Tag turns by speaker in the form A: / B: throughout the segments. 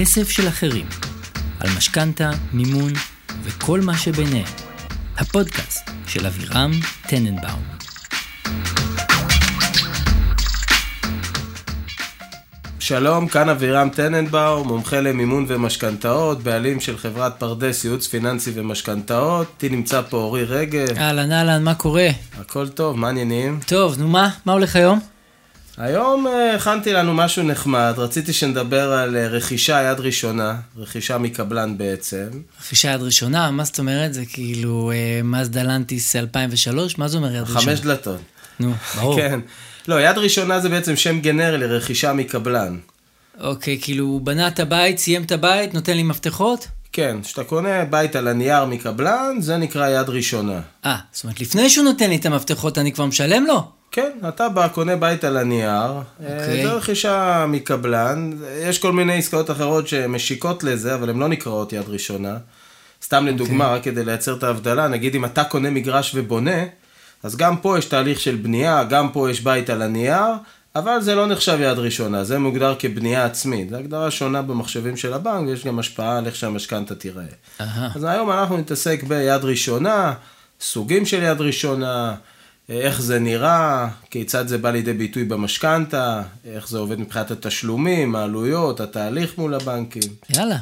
A: כסף של אחרים, על משכנתה, מימון וכל מה שביניהם. הפודקאסט של אבירם טננבאום.
B: שלום, כאן אבירם טננבאום, מומחה למימון ומשכנתאות, בעלים של חברת פרדס ייעוץ פיננסי ומשכנתאות. איתי נמצא פה אורי רגב,
A: אהלן אהלן, מה קורה?
B: הכל טוב, מה העניינים?
A: טוב, נו מה? מה הולך היום?
B: היום אה, הכנתי לנו משהו נחמד, רציתי שנדבר על אה, רכישה יד ראשונה, רכישה מקבלן בעצם.
A: רכישה יד ראשונה, מה זאת אומרת? זה כאילו מזדה לנטיס 2003? מה זה אומר יד ראשונה?
B: חמש דלתות.
A: נו, ברור.
B: כן. לא, יד ראשונה זה בעצם שם גנרי לרכישה מקבלן.
A: אוקיי, כאילו הוא בנה את הבית, סיים את הבית, נותן לי מפתחות?
B: כן, כשאתה קונה בית על הנייר מקבלן, זה נקרא יד ראשונה.
A: אה, זאת אומרת, לפני שהוא נותן לי את המפתחות אני כבר משלם לו?
B: כן, אתה בא, קונה בית על הנייר,
A: אוקיי.
B: זה רכישה מקבלן, יש כל מיני עסקאות אחרות שמשיקות לזה, אבל הן לא נקראות יד ראשונה. סתם לדוגמה,
A: אוקיי.
B: רק כדי לייצר את ההבדלה, נגיד אם אתה קונה מגרש ובונה, אז גם פה יש תהליך של בנייה, גם פה יש בית על הנייר, אבל זה לא נחשב יד ראשונה, זה מוגדר כבנייה עצמית. זו הגדרה שונה במחשבים של הבנק, ויש גם השפעה על איך שהמשכנתה תיראה.
A: אהה.
B: אז היום אנחנו נתעסק ביד ראשונה, סוגים של יד ראשונה, איך זה נראה, כיצד זה בא לידי ביטוי במשכנתה, איך זה עובד מבחינת התשלומים, העלויות, התהליך מול הבנקים.
A: יאללה.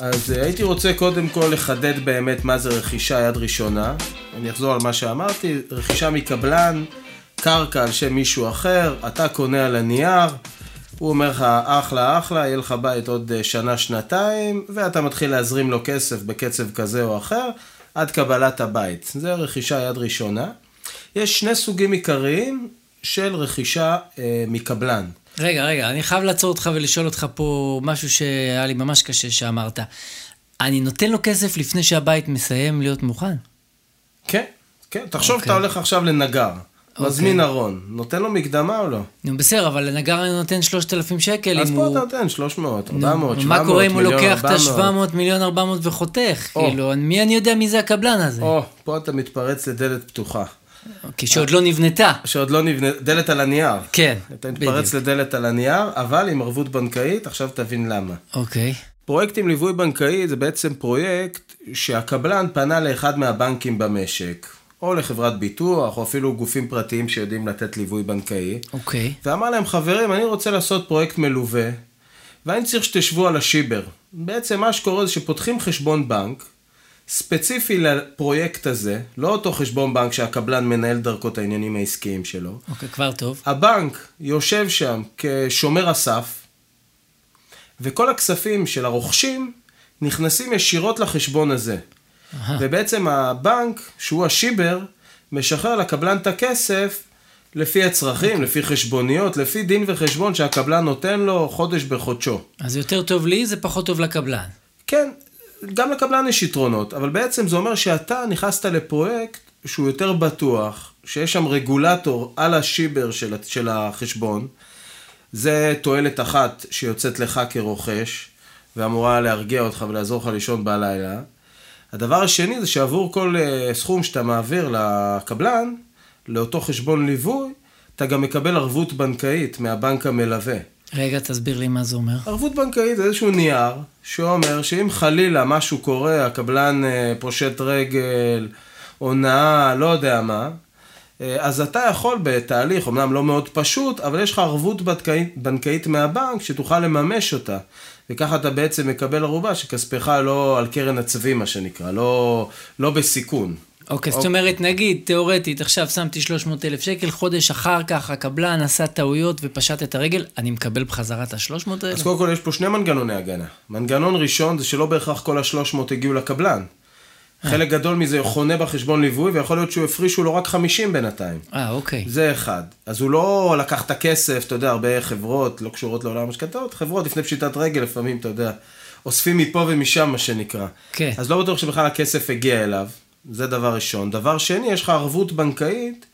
B: אז אה, הייתי רוצה קודם כל לחדד באמת מה זה רכישה יד ראשונה. אני אחזור על מה שאמרתי, רכישה מקבלן, קרקע על שם מישהו אחר, אתה קונה על הנייר, הוא אומר לך אחלה אחלה, יהיה לך בית עוד אה, שנה שנתיים, ואתה מתחיל להזרים לו כסף בקצב כזה או אחר, עד קבלת הבית. זה רכישה יד ראשונה. יש שני סוגים עיקריים של רכישה אה, מקבלן.
A: רגע, רגע, אני חייב לעצור אותך ולשאול אותך פה משהו שהיה לי ממש קשה שאמרת. אני נותן לו כסף לפני שהבית מסיים להיות מוכן?
B: כן, כן. תחשוב,
A: אוקיי.
B: אתה הולך עכשיו לנגר, מזמין ארון, נותן לו מקדמה או לא?
A: נו בסדר, אבל אני נותן 3,000 שקל
B: אז
A: אם
B: פה
A: הוא...
B: אתה נותן 300,
A: נו,
B: 400, 700,
A: מה קורה אם הוא
B: מיליון,
A: לוקח את
B: 400?
A: ה-700, מיליון 400 וחותך? כאילו, מי אני יודע מי זה הקבלן הזה?
B: או, פה אתה מתפרץ לדלת פתוחה.
A: כי שעוד לא נבנתה.
B: שעוד לא נבנה, דלת על הנייר.
A: כן,
B: אתה מתפרץ
A: בדיוק.
B: לדלת על הנייר, אבל עם ערבות בנקאית, עכשיו תבין למה.
A: אוקיי.
B: פרויקט עם ליווי בנקאי זה בעצם פרויקט שהקבלן פנה לאחד מהבנקים במשק, או לחברת ביטוח, או אפילו גופים פרטיים שיודעים לתת ליווי בנקאי,
A: אוקיי.
B: ואמר להם, חברים, אני רוצה לעשות פרויקט מלווה, ואני צריך שתשבו על השיבר. בעצם מה שקורה זה שפותחים חשבון בנק, ספציפי לפרויקט הזה, לא אותו חשבון בנק שהקבלן מנהל דרכו את העניינים העסקיים שלו.
A: אוקיי, כבר טוב.
B: הבנק יושב שם כשומר הסף, וכל הכספים של הרוכשים נכנסים ישירות לחשבון הזה. ובעצם הבנק, שהוא השיבר, משחרר לקבלן את הכסף לפי הצרכים, לפי חשבוניות, לפי דין וחשבון שהקבלן נותן לו חודש בחודשו.
A: אז יותר טוב לי, זה פחות טוב לקבלן.
B: כן, גם לקבלן יש יתרונות, אבל בעצם זה אומר שאתה נכנסת לפרויקט שהוא יותר בטוח, שיש שם רגולטור על השיבר של, של החשבון. זה תועלת אחת שיוצאת לך כרוכש, ואמורה להרגיע אותך ולעזור לך לישון בלילה. הדבר השני זה שעבור כל אה, סכום שאתה מעביר לקבלן, לאותו חשבון ליווי, אתה גם מקבל ערבות בנקאית מהבנק המלווה.
A: רגע, תסביר לי מה זה אומר.
B: ערבות בנקאית זה איזשהו נייר שאומר שאם חלילה משהו קורה, הקבלן אה, פושט רגל, הונאה, לא יודע מה, אה, אז אתה יכול בתהליך, אמנם לא מאוד פשוט, אבל יש לך ערבות בנקאית, בנקאית מהבנק שתוכל לממש אותה. וככה אתה בעצם מקבל ערובה שכספך לא על קרן הצבי, מה שנקרא, לא, לא בסיכון.
A: אוקיי, זאת אומרת, נגיד, תיאורטית, עכשיו שמתי 300 אלף שקל, חודש אחר כך הקבלן עשה טעויות ופשט את הרגל, אני מקבל בחזרה את ה-300 האלה?
B: אז קודם כל יש פה שני מנגנוני הגנה. מנגנון ראשון זה שלא בהכרח כל השלוש מאות הגיעו לקבלן. חלק גדול מזה חונה בחשבון ליווי, ויכול להיות שהוא הפרישו לו רק 50 בינתיים.
A: אה, אוקיי.
B: זה אחד. אז הוא לא לקח את הכסף, אתה יודע, הרבה חברות לא קשורות לעולם המשכנתאות, חברות לפני פשיטת רגל לפעמים, אתה יודע, אוספים מפה ומשם, מה שנקרא.
A: כן.
B: אז לא בטוח שבכלל הכסף הגיע אליו, זה דבר ראשון. דבר שני, יש לך ערבות בנקאית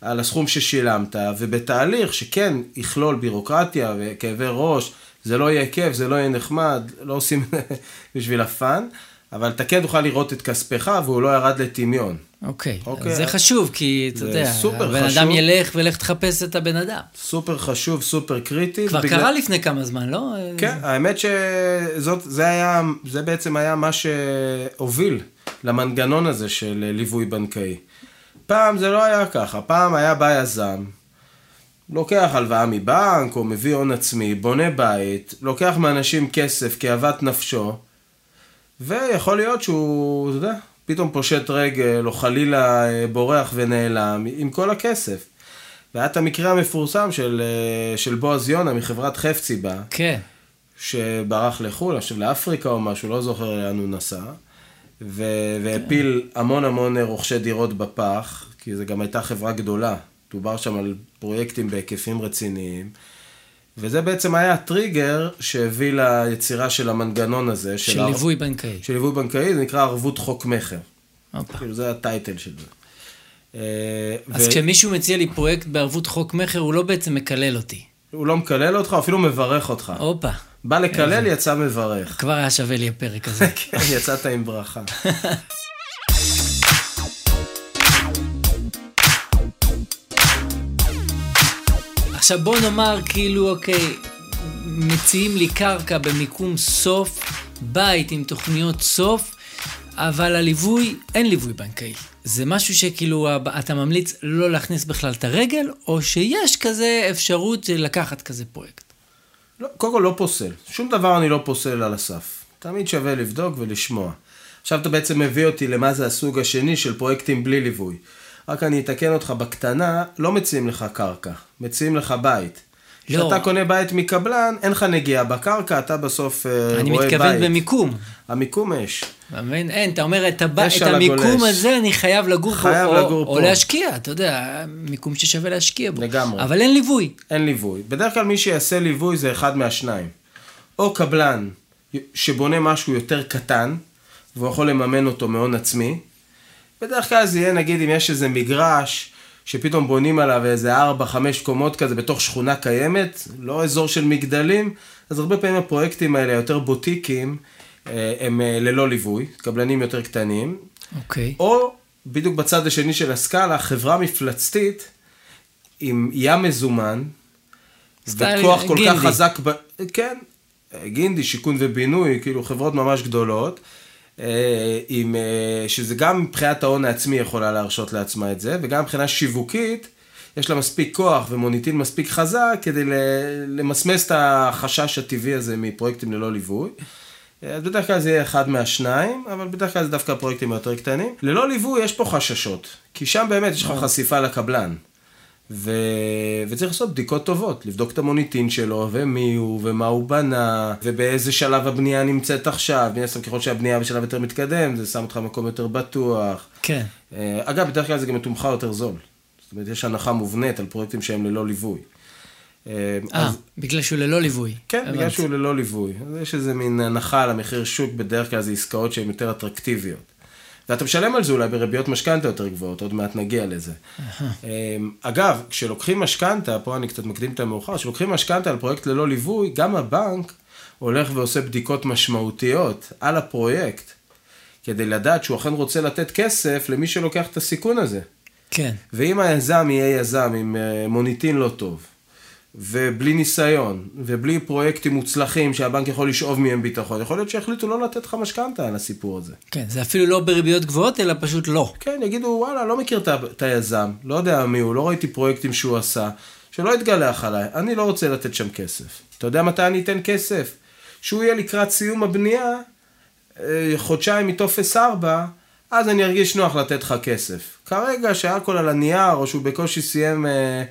B: על הסכום ששילמת, ובתהליך שכן יכלול בירוקרטיה וכאבי ראש, זה לא יהיה כיף, זה לא יהיה נחמד, לא עושים בשביל הפאן, אבל אתה כן תוכל לראות את כספך והוא לא ירד לטמיון.
A: אוקיי,
B: אוקיי.
A: זה חשוב, כי אתה יודע, הבן
B: חשוב.
A: אדם ילך ולך תחפש את הבן אדם.
B: סופר חשוב, סופר קריטי.
A: כבר
B: בגלל-
A: קרה לפני כמה זמן, לא?
B: כן, האמת שזאת, זה היה, זה בעצם היה מה שהוביל למנגנון הזה של ליווי בנקאי. פעם זה לא היה ככה, פעם היה בא יזם, לוקח הלוואה מבנק או מביא הון עצמי, בונה בית, לוקח מאנשים כסף כאוות נפשו, ויכול להיות שהוא, אתה יודע, פתאום פושט רגל, או חלילה אה, בורח ונעלם, עם כל הכסף. והיה את המקרה המפורסם של, אה, של בועז יונה מחברת חפציבה,
A: כן.
B: שברח לחו"ל, חושב לאפריקה או משהו, לא זוכר לאן הוא נסע, ו- והפיל המון המון רוכשי דירות בפח, כי זו גם הייתה חברה גדולה, דובר שם על פרויקטים בהיקפים רציניים, וזה בעצם היה הטריגר שהביא ליצירה של המנגנון הזה,
A: של
B: הר-
A: ליווי בנקאי.
B: של ליווי בנקאי, זה נקרא ערבות חוק מכר. כאילו זה הטייטל של זה. אה,
A: אז
B: ו-
A: כשמישהו מציע לי פרויקט בערבות חוק מכר, הוא לא בעצם מקלל אותי.
B: הוא לא מקלל אותך, אפילו מברך אותך.
A: הופה,
B: בא לקלל, יצא מברך.
A: כבר היה שווה לי הפרק הזה.
B: כן, יצאת עם ברכה.
A: עכשיו בוא נאמר כאילו, אוקיי, מציעים לי קרקע במיקום סוף, בית עם תוכניות סוף, אבל הליווי, אין ליווי בנקאי. זה משהו שכאילו אתה ממליץ לא להכניס בכלל את הרגל, או שיש כזה אפשרות לקחת כזה פרויקט.
B: לא, קודם כל לא פוסל. שום דבר אני לא פוסל על הסף. תמיד שווה לבדוק ולשמוע. עכשיו אתה בעצם מביא אותי למה זה הסוג השני של פרויקטים בלי ליווי. רק אני אתקן אותך בקטנה, לא מציעים לך קרקע, מציעים לך בית.
A: לא.
B: כשאתה קונה בית מקבלן, אין לך נגיעה בקרקע, אתה בסוף אה,
A: אני
B: רואה
A: מתכוון
B: בית.
A: במיקום.
B: המיקום אש.
A: אתה מבין? אין, אתה אומר, את, הב...
B: יש
A: את המיקום
B: הגולש.
A: הזה אני חייב לגור
B: חייב
A: פה,
B: לגור
A: או, או
B: פה.
A: להשקיע, אתה יודע, מיקום ששווה להשקיע בו.
B: לגמרי.
A: אבל אין ליווי.
B: אין ליווי. בדרך כלל מי שיעשה ליווי זה אחד מהשניים. או קבלן שבונה משהו יותר קטן, והוא יכול לממן אותו מהון עצמי. בדרך כלל זה יהיה נגיד אם יש איזה מגרש, שפתאום בונים עליו איזה 4-5 קומות כזה בתוך שכונה קיימת, לא אזור של מגדלים, אז הרבה פעמים הפרויקטים האלה יותר בוטיקים, אה, הם אה, ללא ליווי, קבלנים יותר קטנים.
A: אוקיי.
B: או בדיוק בצד השני של הסקאלה, חברה מפלצתית עם ים מזומן, וכוח כל
A: גינדי.
B: כך חזק, ב... כן, גינדי, שיכון ובינוי, כאילו חברות ממש גדולות, אה, עם, אה, שזה גם מבחינת ההון העצמי יכולה להרשות לעצמה את זה, וגם מבחינה שיווקית, יש לה מספיק כוח ומוניטין מספיק חזק כדי למסמס את החשש הטבעי הזה מפרויקטים ללא ליווי. אז בדרך כלל זה יהיה אחד מהשניים, אבל בדרך כלל זה דווקא הפרויקטים היותר קטנים. ללא ליווי יש פה חששות, כי שם באמת יש לך חשיפה לקבלן. ו... וצריך לעשות בדיקות טובות, לבדוק את המוניטין שלו, ומי הוא, ומה הוא בנה, ובאיזה שלב הבנייה נמצאת עכשיו. מן הסתם ככל שהבנייה בשלב יותר מתקדם, זה שם אותך במקום יותר בטוח.
A: כן.
B: אה, אגב, בדרך כלל זה גם מתומחר יותר זול. זאת אומרת, יש הנחה מובנית על פרויקטים שהם ללא ליווי. אה,
A: אה,
B: אז-
A: בגלל שהוא ללא ליווי.
B: כן, בגלל. שהוא ללא ליווי. אז יש איזה מין הנחה על המחיר שוק, בדרך כלל זה עסקאות שהן יותר אטרקטיביות. ואתה משלם על זה אולי בריביות משכנתה יותר גבוהות, עוד מעט נגיע לזה. אמ, אגב, כשלוקחים משכנתה, פה אני קצת מקדים את המאוחר, כשלוקחים משכנתה על פרויקט ללא ליווי, גם הבנק הולך ועושה בדיקות משמעותיות על הפרויקט, כדי לדעת שהוא אכן רוצה לתת כסף למי שלוקח את הסיכון הזה.
A: כן.
B: ואם היזם יהיה יזם עם אה, מוניטין לא טוב, ובלי ניסיון, ובלי פרויקטים מוצלחים שהבנק יכול לשאוב מהם ביטחון, יכול להיות שיחליטו לא לתת לך משכנתה על הסיפור הזה.
A: כן, זה אפילו לא בריביות גבוהות, אלא פשוט לא.
B: כן, יגידו, וואלה, לא מכיר את היזם, לא יודע מי הוא, לא ראיתי פרויקטים שהוא עשה, שלא יתגלח עליי, אני לא רוצה לתת שם כסף. אתה יודע מתי אני אתן כסף? שהוא יהיה לקראת סיום הבנייה, אה, חודשיים מטופס 4, אז אני ארגיש נוח לתת לך כסף. כרגע שהכל על הנייר, או שהוא בקושי סיים אה,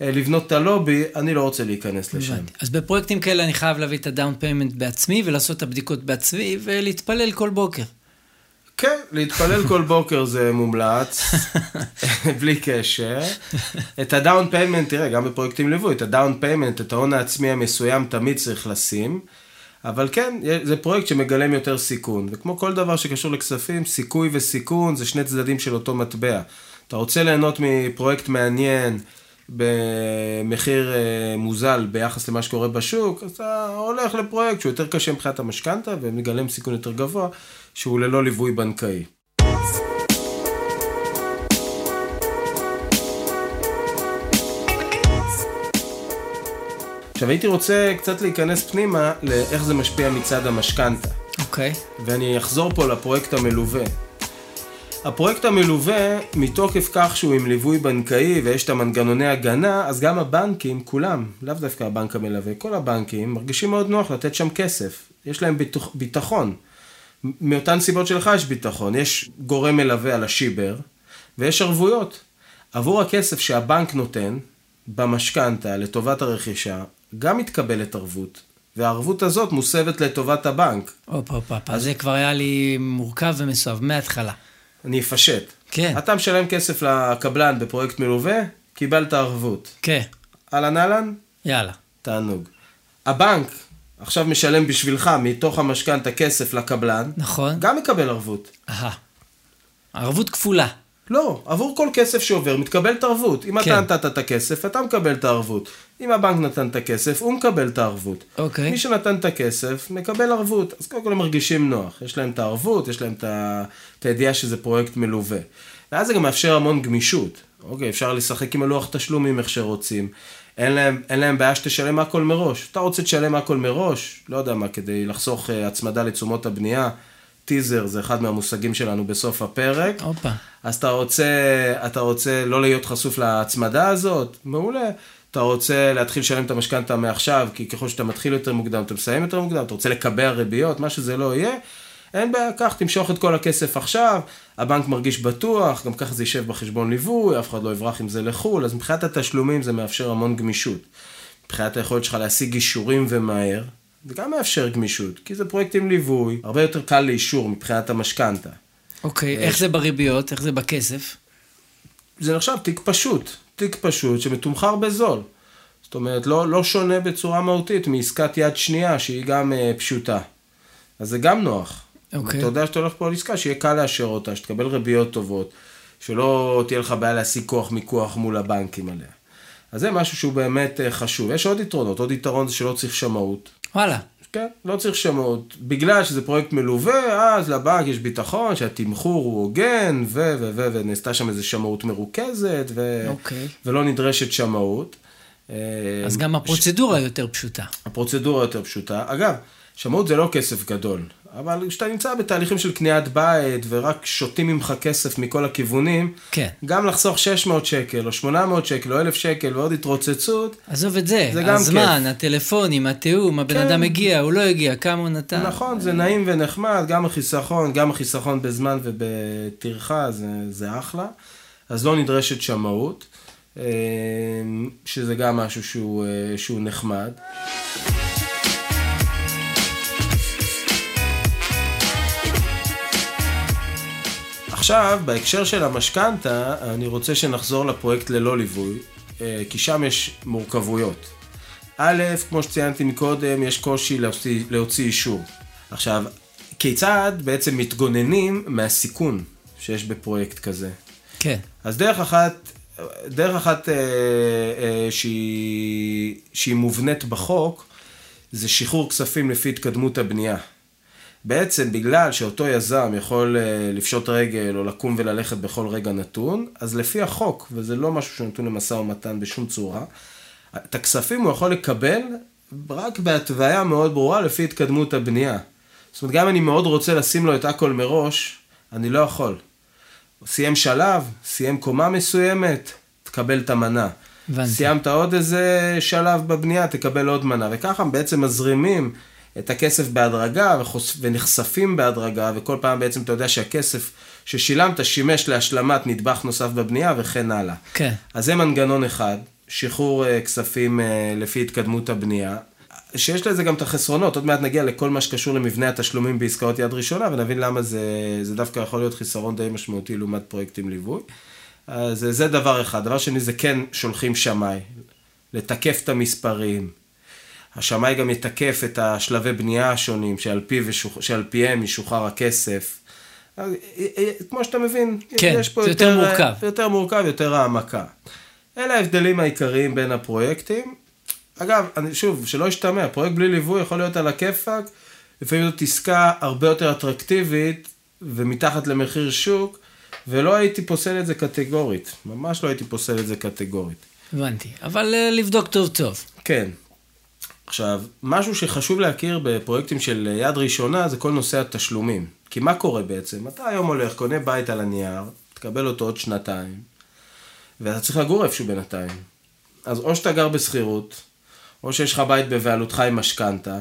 B: לבנות את הלובי, אני לא רוצה להיכנס לשם.
A: אז בפרויקטים כאלה אני חייב להביא את ה down payment בעצמי, ולעשות את הבדיקות בעצמי, ולהתפלל כל בוקר.
B: כן, להתפלל כל בוקר זה מומלץ, בלי קשר. את ה down payment, תראה, גם בפרויקטים ליווי, את ה down payment, את ההון העצמי המסוים תמיד צריך לשים, אבל כן, זה פרויקט שמגלם יותר סיכון, וכמו כל דבר שקשור לכספים, סיכוי וסיכון זה שני צדדים של אותו מטבע. אתה רוצה ליהנות מפרויקט מעניין, במחיר אה, מוזל ביחס למה שקורה בשוק, אז אתה הולך לפרויקט שהוא יותר קשה מבחינת המשכנתה ומגלם סיכון יותר גבוה, שהוא ללא ליווי בנקאי. עכשיו הייתי רוצה קצת להיכנס פנימה לאיך זה משפיע מצד המשכנתה.
A: אוקיי.
B: ואני אחזור פה לפרויקט המלווה. הפרויקט המלווה, מתוקף כך שהוא עם ליווי בנקאי ויש את המנגנוני הגנה, אז גם הבנקים, כולם, לאו דווקא הבנק המלווה, כל הבנקים, מרגישים מאוד נוח לתת שם כסף. יש להם ביטחון. מאותן סיבות שלך יש ביטחון. יש גורם מלווה על השיבר, ויש ערבויות. עבור הכסף שהבנק נותן, במשכנתה, לטובת הרכישה, גם מתקבלת ערבות. והערבות הזאת מוסבת לטובת הבנק.
A: הופה, הופה, הופה. זה כבר היה לי מורכב ומסואב מההתחלה.
B: אני אפשט.
A: כן.
B: אתה משלם כסף לקבלן בפרויקט מלווה, קיבלת ערבות.
A: כן,
B: אהלן אהלן,
A: יאללה.
B: תענוג. הבנק עכשיו משלם בשבילך מתוך המשכנתה כסף לקבלן,
A: נכון.
B: גם מקבל ערבות.
A: אהה. ערבות כפולה.
B: לא, עבור כל כסף שעובר מתקבלת ערבות. אם
A: כן.
B: אתה נתת את הכסף, אתה מקבל את הערבות. אם הבנק נתן את הכסף, הוא מקבל את הערבות.
A: אוקיי.
B: מי שנתן את הכסף, מקבל ערבות. אז קודם כל הם מרגישים נוח. יש להם את הערבות, יש להם את את הידיעה שזה פרויקט מלווה. ואז זה גם מאפשר המון גמישות. אוקיי, אפשר לשחק עם הלוח תשלומים איך שרוצים. אין להם, אין להם בעיה שתשלם הכל מראש. אתה רוצה תשלם הכל מראש, לא יודע מה, כדי לחסוך אה, הצמדה לתשומות הבנייה. טיזר זה אחד מהמושגים שלנו בסוף הפרק.
A: הופה.
B: אז אתה רוצה, אתה רוצה לא להיות חשוף להצמדה הזאת? מעולה. אתה רוצה להתחיל לשלם את המשכנתה מעכשיו, כי ככל שאתה מתחיל יותר מוקדם, אתה מסיים יותר מוקדם, אתה רוצה לקבע ריביות, מה שזה לא יהיה, אין בעיה, קח, תמשוך את כל הכסף עכשיו, הבנק מרגיש בטוח, גם ככה זה יישב בחשבון ליווי, אף אחד לא יברח עם זה לחו"ל, אז מבחינת התשלומים זה מאפשר המון גמישות. מבחינת היכולת שלך להשיג אישורים ומהר, זה גם מאפשר גמישות, כי זה פרויקט עם ליווי, הרבה יותר קל לאישור מבחינת המשכנתה.
A: אוקיי, איך זה בריביות? איך זה בכסף?
B: זה נחשב תיק פשוט, תיק פשוט שמתומחר בזול. זאת אומרת, לא, לא שונה בצורה מהותית מעסקת יד שנייה, שהיא גם אה, פשוטה. אז זה גם נוח.
A: אוקיי.
B: אתה יודע שאתה הולך פה על עסקה, שיהיה קל לאשר אותה, שתקבל ריביות טובות, שלא תהיה לך בעיה להשיג כוח מיקוח מול הבנקים עליה. אז זה משהו שהוא באמת אה, חשוב. יש עוד יתרונות, עוד יתרון זה שלא צריך שמאות.
A: וואלה.
B: כן, לא צריך שמאות. בגלל שזה פרויקט מלווה, אז לבנק יש ביטחון שהתמחור הוא הוגן, ו... ו... ו... ונעשתה שם איזו שמאות מרוכזת, ו...
A: אוקיי.
B: ולא נדרשת שמאות. אה,
A: אז גם הפרוצדורה יותר פשוטה.
B: הפרוצדורה יותר פשוטה. אגב, שמאות זה לא כסף גדול, אבל כשאתה נמצא בתהליכים של קניית בית ורק שותים ממך כסף מכל הכיוונים,
A: כן.
B: גם לחסוך 600 שקל או 800 שקל או 1,000 שקל ועוד התרוצצות,
A: עזוב את זה,
B: זה גם
A: הזמן, הטלפונים, התיאום, הבן
B: כן.
A: אדם הגיע, הוא לא הגיע, כמה הוא נתן.
B: נכון, זה נעים ונחמד, גם החיסכון, גם החיסכון בזמן ובטרחה, זה, זה אחלה. אז לא נדרשת שמאות, אה, שזה גם משהו שהוא, אה, שהוא נחמד. עכשיו, בהקשר של המשכנתה, אני רוצה שנחזור לפרויקט ללא ליווי, אה, כי שם יש מורכבויות. א', כמו שציינתי מקודם, יש קושי להוציא, להוציא אישור. עכשיו, כיצד בעצם מתגוננים מהסיכון שיש בפרויקט כזה?
A: כן.
B: אז דרך אחת, דרך אחת אה, אה, שהיא, שהיא מובנית בחוק, זה שחרור כספים לפי התקדמות הבנייה. בעצם בגלל שאותו יזם יכול אה, לפשוט רגל או לקום וללכת בכל רגע נתון, אז לפי החוק, וזה לא משהו שנתון למשא ומתן בשום צורה, את הכספים הוא יכול לקבל רק בהתוויה מאוד ברורה לפי התקדמות הבנייה. זאת אומרת, גם אם אני מאוד רוצה לשים לו את הכל מראש, אני לא יכול. סיים שלב, סיים קומה מסוימת, תקבל את המנה.
A: הבנתי.
B: סיימת עוד איזה שלב בבנייה, תקבל עוד מנה. וככה בעצם מזרימים את הכסף בהדרגה וחוש... ונחשפים בהדרגה, וכל פעם בעצם אתה יודע שהכסף ששילמת שימש להשלמת נדבך נוסף בבנייה וכן הלאה.
A: כן.
B: אז זה מנגנון אחד, שחרור אה, כספים אה, לפי התקדמות הבנייה, שיש לזה גם את החסרונות, עוד מעט נגיע לכל מה שקשור למבנה התשלומים בעסקאות יד ראשונה, ונבין למה זה, זה דווקא יכול להיות חיסרון די משמעותי לעומת פרויקטים ליווי. אז זה דבר אחד. דבר שני, זה כן שולחים שמאי, לתקף את המספרים. השמאי גם יתקף את השלבי בנייה השונים, שעל, פי ושוח... שעל פיהם ישוחרר הכסף. אה, אה, כמו שאתה מבין,
A: כן,
B: יש פה
A: זה יותר מורכב.
B: יותר מורכב, יותר העמקה. אלה ההבדלים העיקריים בין הפרויקטים. אגב, אני, שוב, שלא ישתמע, פרויקט בלי ליווי יכול להיות על הכיפאק, לפעמים זאת עסקה הרבה יותר אטרקטיבית ומתחת למחיר שוק, ולא הייתי פוסל את זה קטגורית, ממש לא הייתי פוסל את זה קטגורית.
A: הבנתי, אבל uh, לבדוק טוב טוב.
B: כן. עכשיו, משהו שחשוב להכיר בפרויקטים של יד ראשונה זה כל נושא התשלומים. כי מה קורה בעצם? אתה היום הולך, קונה בית על הנייר, תקבל אותו עוד שנתיים, ואתה צריך לגור איפשהו בינתיים. אז או שאתה גר בשכירות, או שיש לך בית בבעלותך עם משכנתה,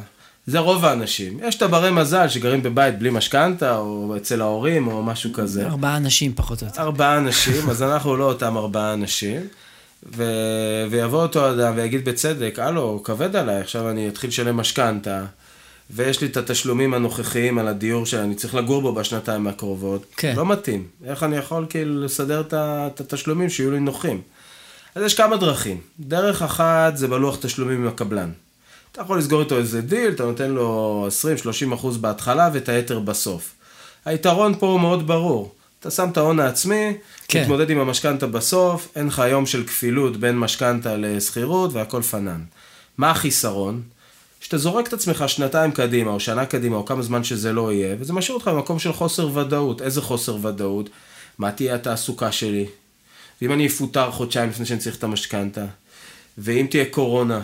B: זה רוב האנשים. יש את הברי מזל שגרים בבית בלי משכנתה, או אצל ההורים, או משהו כזה.
A: ארבעה אנשים פחות או יותר.
B: ארבעה אנשים, אז אנחנו לא אותם ארבעה אנשים. ו... ויבוא אותו אדם ויגיד בצדק, הלו, כבד עליי, עכשיו אני אתחיל לשלם משכנתה, ויש לי את התשלומים הנוכחיים על הדיור שאני צריך לגור בו בשנתיים הקרובות.
A: כן.
B: לא מתאים. איך אני יכול כאילו לסדר את התשלומים שיהיו לי נוחים? אז יש כמה דרכים. דרך אחת זה בלוח תשלומים עם הקבלן. אתה יכול לסגור איתו איזה דיל, אתה נותן לו 20-30 אחוז בהתחלה ואת היתר בסוף. היתרון פה הוא מאוד ברור. אתה שם את ההון העצמי, כן. מתמודד עם המשכנתה בסוף, אין לך יום של כפילות בין משכנתה לשכירות והכל פנאן. מה החיסרון? שאתה זורק את עצמך שנתיים קדימה, או שנה קדימה, או כמה זמן שזה לא יהיה, וזה משאיר אותך במקום של חוסר ודאות. איזה חוסר ודאות? מה תהיה התעסוקה שלי? ואם אני אפוטר חודשיים לפני שאני צריך את המשכנתה? ואם תהיה קורונה?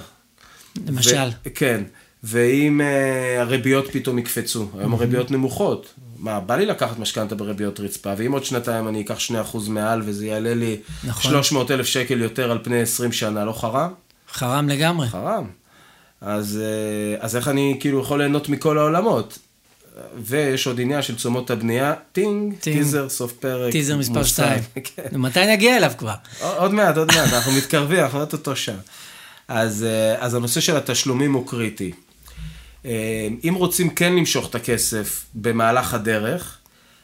A: למשל.
B: ו- כן. ואם uh, הריביות פתאום יקפצו, היום הריביות נמוכות, מה, בא לי לקחת משכנתה בריביות רצפה, ואם עוד שנתיים אני אקח 2% מעל וזה יעלה לי נכון. 300 אלף שקל יותר על פני 20 שנה, לא חרם?
A: חרם לגמרי.
B: חרם. אז, אה, אז איך אני כאילו יכול ליהנות מכל העולמות? ויש עוד עניין של תשומות הבנייה, טינג, טינג. טיזר, סוף פרק.
A: טיזר מספר 2. כן. מתי נגיע אליו כבר?
B: עוד מעט, עוד מעט, אנחנו מתקרבים, אנחנו עוטוטו שם. אז, אה, אז הנושא של התשלומים הוא קריטי. אה, אם רוצים כן למשוך את הכסף במהלך הדרך,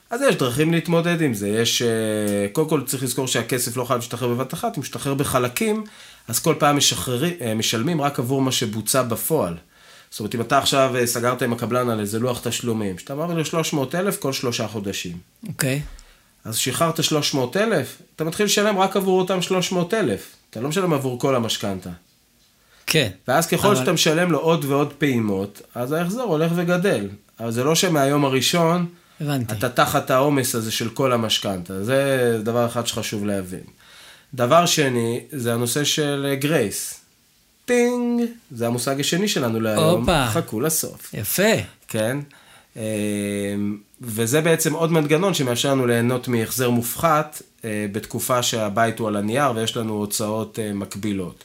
B: אז יש דרכים להתמודד עם זה. יש, אה, קודם כל צריך לזכור שהכסף לא חייב להשתחרר בבת אחת, הוא משתחרר בחלקים, אז כל פעם משחררים, אה, משלמים רק עבור מה שבוצע בפועל. זאת אומרת, אם אתה עכשיו סגרת עם הקבלן על איזה לוח תשלומים, שאתה אמר לו 300 אלף כל שלושה חודשים.
A: אוקיי. Okay.
B: אז שחררת 300 אלף, אתה מתחיל לשלם רק עבור אותם 300 אלף. אתה לא משלם עבור כל המשכנתה.
A: כן.
B: ואז ככל אבל... שאתה משלם לו עוד ועוד פעימות, אז ההחזר הולך וגדל. אבל זה לא שמהיום הראשון,
A: הבנתי.
B: אתה תחת העומס הזה של כל המשכנתה. זה דבר אחד שחשוב להבין. דבר שני, זה הנושא של גרייס. טינג, זה המושג השני שלנו להיום.
A: הופה.
B: חכו לסוף.
A: יפה.
B: כן. אמ, וזה בעצם עוד מנגנון שמאפשר לנו ליהנות מהחזר מופחת אה, בתקופה שהבית הוא על הנייר ויש לנו הוצאות אה, מקבילות.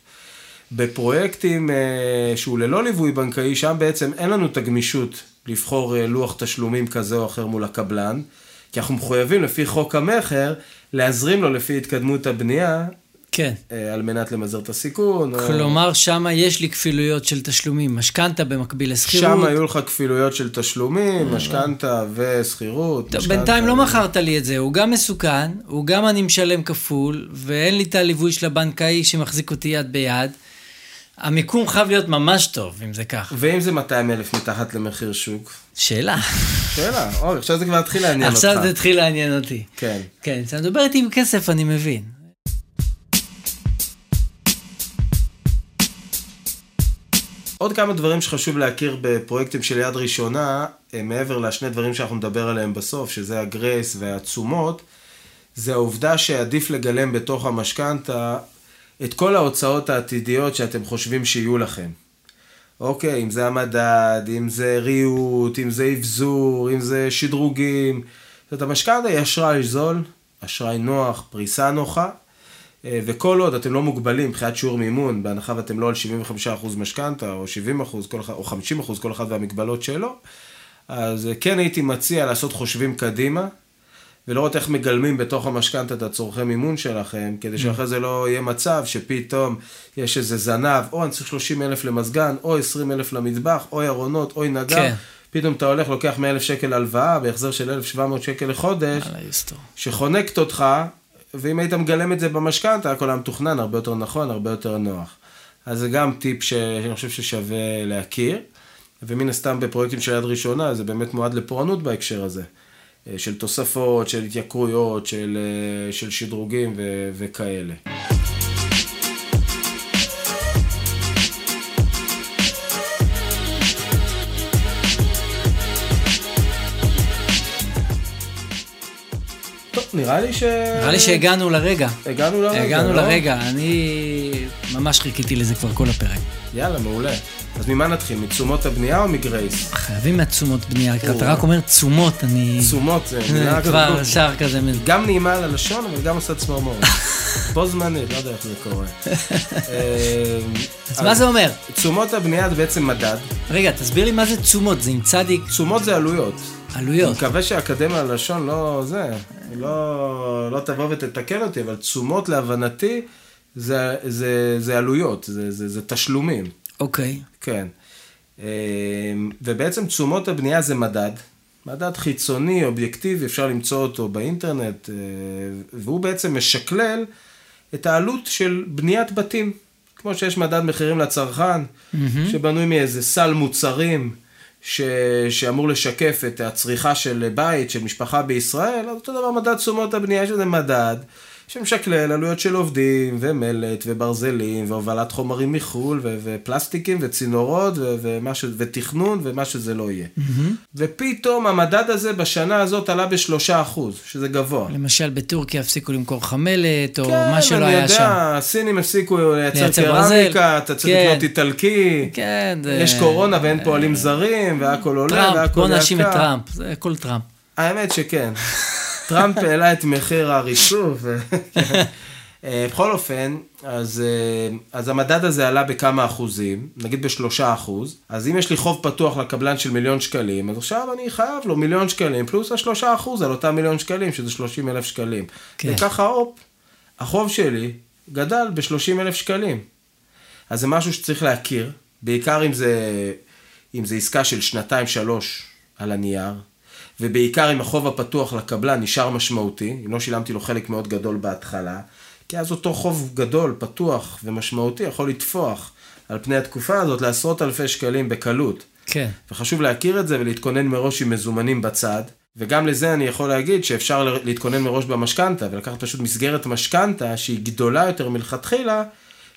B: בפרויקטים אה, שהוא ללא ליווי בנקאי, שם בעצם אין לנו את הגמישות לבחור אה, לוח תשלומים כזה או אחר מול הקבלן, כי אנחנו מחויבים לפי חוק המכר להזרים לו לפי התקדמות הבנייה.
A: כן.
B: אה, על מנת למזער את הסיכון.
A: כלומר, או... שם יש לי כפילויות של תשלומים, משכנתה במקביל לשכירות.
B: שם היו לך כפילויות של תשלומים, משכנתה ושכירות.
A: בינתיים לא מכרת לי את זה, הוא גם מסוכן, הוא גם אני משלם כפול, ואין לי את הליווי של הבנקאי שמחזיק אותי יד ביד. המיקום חייב להיות ממש טוב, אם זה כך.
B: ואם זה 200 אלף מתחת למחיר שוק?
A: שאלה.
B: שאלה, אוי, עכשיו זה כבר התחיל לעניין אותך.
A: עכשיו זה התחיל לעניין אותי.
B: כן.
A: כן, כשאתה מדבר איתי עם כסף, אני מבין.
B: עוד כמה דברים שחשוב להכיר בפרויקטים של יד ראשונה, אה, מעבר לשני דברים שאנחנו נדבר עליהם בסוף, שזה הגרייס והתשומות, זה העובדה שעדיף לגלם בתוך המשכנתה את כל ההוצאות העתידיות שאתם חושבים שיהיו לכם. אוקיי, אם זה המדד, אם זה ריהוט, אם זה אבזור, אם זה שדרוגים. זאת המשכנתה היא אשראי זול, אשראי נוח, פריסה נוחה, אה, וכל עוד אתם לא מוגבלים מבחינת שיעור מימון, בהנחה ואתם לא על 75% משכנתה, או 70% כל אחד, או 50% כל אחד והמגבלות שלו, אז כן הייתי מציע לעשות חושבים קדימה, ולראות איך מגלמים בתוך המשכנתה את הצורכי מימון שלכם, כדי שאחרי זה לא יהיה מצב שפתאום יש איזה זנב, או אני צריך 30 אלף למזגן, או 20 אלף למטבח, או ארונות, או נגר. כן. פתאום אתה הולך, לוקח 100 אלף שקל הלוואה, בהחזר של 1,700 שקל לחודש, שחונקת אותך, ואם היית מגלם את זה במשכנתה, הכל היה מתוכנן, הרבה יותר נכון, הרבה יותר נוח. אז זה גם טיפ שאני חושב ששווה להכיר, ומן הסתם בפרויקטים של יד ראשונה, זה באמת מועד לפורענות בהקשר הזה. אה, של תוספות, של התייקרויות, של, אה, של שדרוגים ו, וכאלה. טוב, נראה לי ש...
A: נראה לי שהגענו לרגע.
B: הגענו לרגע,
A: הגענו
B: לא?
A: לרגע, אני ממש חיכיתי לזה כבר כל הפרק.
B: יאללה, מעולה. אז ממה נתחיל? מתשומות הבנייה או מגרייס?
A: חייבים מהתשומות בנייה,
B: או.
A: אתה רק אומר תשומות, אני...
B: תשומות זה מילה
A: כבר. שער כזה.
B: גם נעימה על הלשון, אבל גם עושה צמרמורת. בו זמנית, לא יודע איך זה קורה. אה,
A: אז מה זה אומר?
B: תשומות הבנייה זה בעצם מדד.
A: רגע, תסביר לי מה זה תשומות, זה עם צדיק
B: תשומות זה עלויות. אני
A: עלויות.
B: מקווה שהאקדמיה ללשון לא זה, לא, לא תבוא ותתקן אותי, אבל תשומות להבנתי זה, זה, זה עלויות, זה, זה, זה תשלומים,
A: אוקיי.
B: כן. אה, ובעצם תשומות הבנייה זה מדד, מדד חיצוני, אובייקטיבי, אפשר למצוא אותו באינטרנט, אה, והוא בעצם משקלל את העלות של בניית בתים. כמו שיש מדד מחירים לצרכן, שבנוי מאיזה סל מוצרים ש... שאמור לשקף את הצריכה של בית, של משפחה בישראל, אז אותו דבר מדד תשומות הבנייה, יש איזה מדד שמשקלל עלויות של עובדים, ומלט, וברזלים, והובלת חומרים מחו"ל, ו... ופלסטיקים, וצינורות, ו... ומה ש... ותכנון, ומה שזה לא יהיה. ופתאום המדד הזה בשנה הזאת עלה בשלושה אחוז, שזה גבוה.
A: למשל בטורקיה הפסיקו למכור מלט, או
B: כן,
A: מה שלא
B: אני
A: היה שם.
B: יודע, הסינים הפסיקו לייצר קרמיקה. אתה צריך
A: כן.
B: לקנות איטלקי,
A: כן, זה...
B: יש קורונה ואין פועלים זרים, והכל עולה,
A: טראמפ,
B: והכל
A: בוא נאשים את
B: יקר.
A: טראמפ, זה הכל טראמפ.
B: האמת שכן. טראמפ העלה את מחיר הריצוף. ו- אה, בכל אופן, אז, אה, אז המדד הזה עלה בכמה אחוזים, נגיד בשלושה אחוז, אז אם יש לי חוב פתוח לקבלן של מיליון שקלים, אז עכשיו אני חייב לו מיליון שקלים, פלוס השלושה אחוז על אותם מיליון שקלים, שזה שלושים אלף שקלים.
A: כן.
B: וככה, הופ, החוב שלי גדל בשלושים אלף שקלים. אז זה משהו שצריך להכיר, בעיקר אם זה, אם זה עסקה של שנתיים-שלוש על הנייר, ובעיקר אם החוב הפתוח לקבלן נשאר משמעותי, אם לא שילמתי לו חלק מאוד גדול בהתחלה, כי אז אותו חוב גדול, פתוח ומשמעותי יכול לטפוח על פני התקופה הזאת לעשרות אלפי שקלים בקלות.
A: כן.
B: וחשוב להכיר את זה ולהתכונן מראש עם מזומנים בצד. וגם לזה אני יכול להגיד שאפשר להתכונן מראש במשכנתה, ולקחת פשוט מסגרת משכנתה שהיא גדולה יותר מלכתחילה,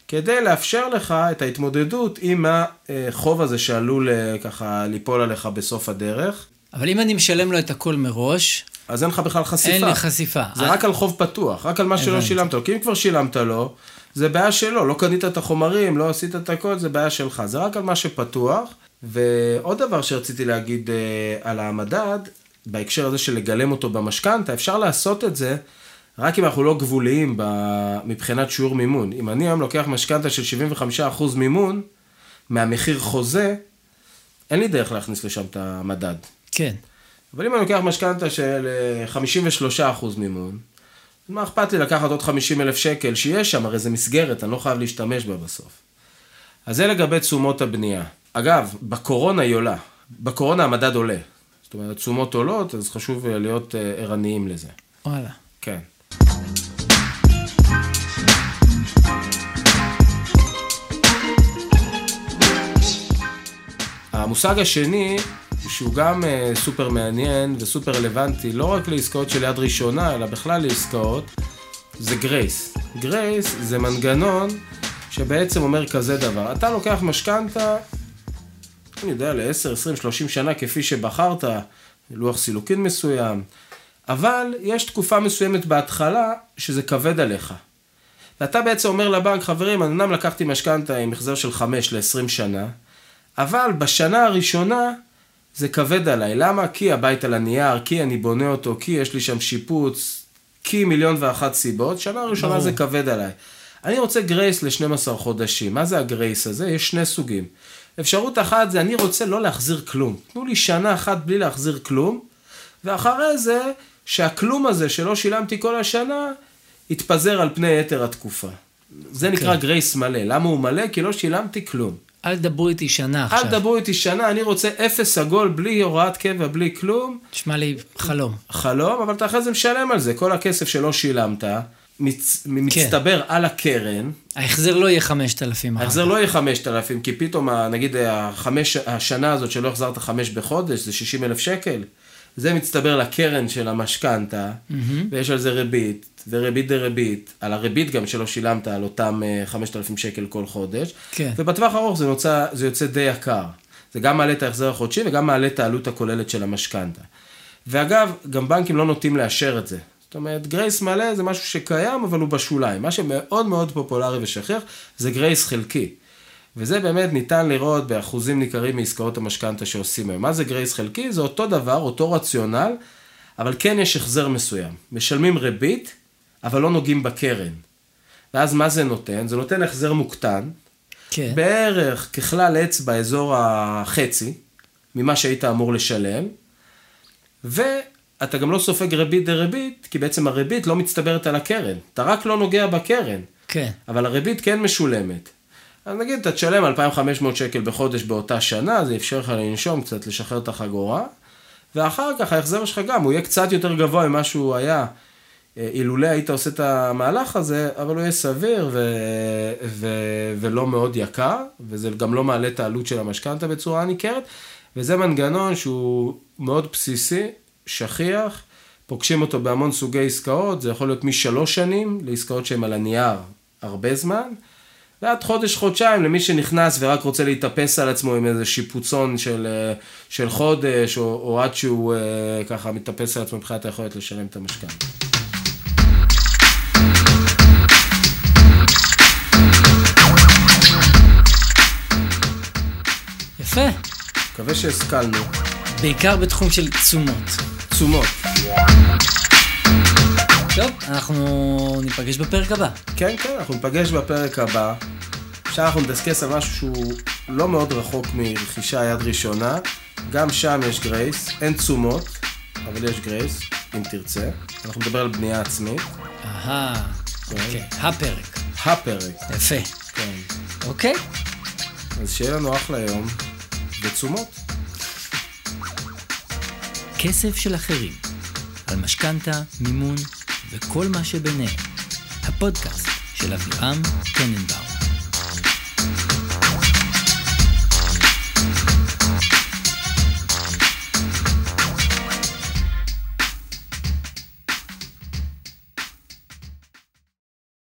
B: כדי לאפשר לך את ההתמודדות עם החוב הזה שעלול אה, ככה ליפול עליך בסוף הדרך.
A: אבל אם אני משלם לו את הכל מראש,
B: אז אין לך בכלל חשיפה.
A: אין לי חשיפה.
B: זה רק על חוב פתוח, רק על מה שלא. שילמת לו. כי אם כבר שילמת לו, זה בעיה שלו, לא קנית את החומרים, לא עשית את הכל, זה בעיה שלך. זה רק על מה שפתוח. ועוד דבר שרציתי להגיד אה, על המדד, בהקשר הזה של לגלם אותו במשכנתה, אפשר לעשות את זה רק אם אנחנו לא גבוליים ב... מבחינת שיעור מימון. אם אני היום לוקח משכנתה של 75% מימון, מהמחיר חוזה, אין לי דרך להכניס לשם את המדד.
A: כן.
B: אבל אם אני לוקח משכנתה של אה, 53% מימון, מה אכפת לי לקחת עוד 50 אלף שקל שיש שם, הרי זה מסגרת, אני לא חייב להשתמש בה בסוף. אז זה לגבי תשומות הבנייה. אגב, בקורונה היא עולה. בקורונה המדד עולה. זאת אומרת, תשומות עולות, אז חשוב אה, להיות אה, ערניים לזה.
A: וואלה.
B: כן. המושג השני, שהוא גם אה, סופר מעניין וסופר רלוונטי, לא רק לעסקאות של יד ראשונה, אלא בכלל לעסקאות, זה גרייס. גרייס זה מנגנון שבעצם אומר כזה דבר, אתה לוקח משכנתה, אני יודע, ל-10, 20, 30 שנה כפי שבחרת, לוח סילוקין מסוים, אבל יש תקופה מסוימת בהתחלה שזה כבד עליך. ואתה בעצם אומר לבנק, חברים, אני אמנם לקחתי משכנתה עם החזר של 5 ל-20 שנה, אבל בשנה הראשונה זה כבד עליי. למה? כי הבית על הנייר, כי אני בונה אותו, כי יש לי שם שיפוץ, כי מיליון ואחת סיבות. שנה ראשונה
A: ברור.
B: זה כבד עליי. אני רוצה גרייס ל-12 חודשים. מה זה הגרייס הזה? יש שני סוגים. אפשרות אחת זה אני רוצה לא להחזיר כלום. תנו לי שנה אחת בלי להחזיר כלום, ואחרי זה, שהכלום הזה שלא שילמתי כל השנה, יתפזר על פני יתר התקופה. זה נקרא
A: כן.
B: גרייס מלא. למה הוא מלא? כי לא שילמתי כלום.
A: אל תדברו איתי שנה
B: אל
A: עכשיו.
B: תדברו איתי שנה, אני רוצה אפס עגול, בלי הוראת קבע, בלי כלום.
A: נשמע לי חלום.
B: חלום, אבל אתה אחרי זה משלם על זה. כל הכסף שלא שילמת, מצ...
A: כן.
B: מצטבר על הקרן.
A: ההחזר לא יהיה 5,000 אחר
B: ההחזר לא יהיה 5,000, כי פתאום, נגיד, החמש, השנה הזאת שלא החזרת חמש בחודש, זה 60 אלף שקל. זה מצטבר לקרן של המשכנתה, ויש על זה ריבית, וריבית דריבית, על הריבית גם שלא שילמת על אותם אה, 5,000 שקל כל חודש.
A: כן.
B: ובטווח הארוך זה, נוצא, זה יוצא די יקר. זה גם מעלה את ההחזר החודשי וגם מעלה את העלות הכוללת של המשכנתה. ואגב, גם בנקים לא נוטים לאשר את זה. זאת אומרת, גרייס מלא זה משהו שקיים, אבל הוא בשוליים. מה שמאוד מאוד פופולרי ושכיח, זה גרייס חלקי. וזה באמת ניתן לראות באחוזים ניכרים מעסקאות המשכנתה שעושים היום. מה זה גרייס חלקי? זה אותו דבר, אותו רציונל, אבל כן יש החזר מסוים. משלמים ריבית, אבל לא נוגעים בקרן. ואז מה זה נותן? זה נותן החזר מוקטן,
A: כן.
B: בערך ככלל אצבע אזור החצי ממה שהיית אמור לשלם, ואתה גם לא סופג ריבית דריבית, כי בעצם הריבית לא מצטברת על הקרן. אתה רק לא נוגע בקרן,
A: כן.
B: אבל הריבית כן משולמת. אז נגיד, אתה תשלם 2,500 שקל בחודש באותה שנה, זה אפשר לך לנשום קצת, לשחרר את החגורה, ואחר כך ההחזר שלך גם, הוא יהיה קצת יותר גבוה ממה שהוא היה אה, אילולא היית עושה את המהלך הזה, אבל הוא יהיה סביר ו... ו... ולא מאוד יקר, וזה גם לא מעלה את העלות של המשכנתה בצורה ניכרת, וזה מנגנון שהוא מאוד בסיסי, שכיח, פוגשים אותו בהמון סוגי עסקאות, זה יכול להיות משלוש שנים לעסקאות שהן על הנייר הרבה זמן, ועד חודש-חודשיים למי שנכנס ורק רוצה להתאפס על עצמו עם איזה שיפוצון של, אה, של חודש, או, או עד שהוא אה, ככה מתאפס על עצמו מבחינת היכולת לשלם את המשכנתה.
A: יפה.
B: מקווה שהשכלנו.
A: בעיקר בתחום של תשומות.
B: תשומות.
A: טוב, אנחנו ניפגש בפרק הבא.
B: כן, כן, אנחנו ניפגש בפרק הבא. עכשיו אנחנו נדסקס על משהו שהוא לא מאוד רחוק מרכישה יד ראשונה. גם שם יש גרייס, אין תשומות, אבל יש גרייס, אם תרצה. אנחנו נדבר על בנייה עצמית.
A: אהה, אוקיי, הפרק.
B: הפרק,
A: יפה.
B: כן.
A: אוקיי?
B: אז שיהיה לנו אחלה יום, ותשומות.
A: כסף של אחרים. על משכנתה, מימון וכל מה שביניהם. הפודקאסט של אבירם טננבאום.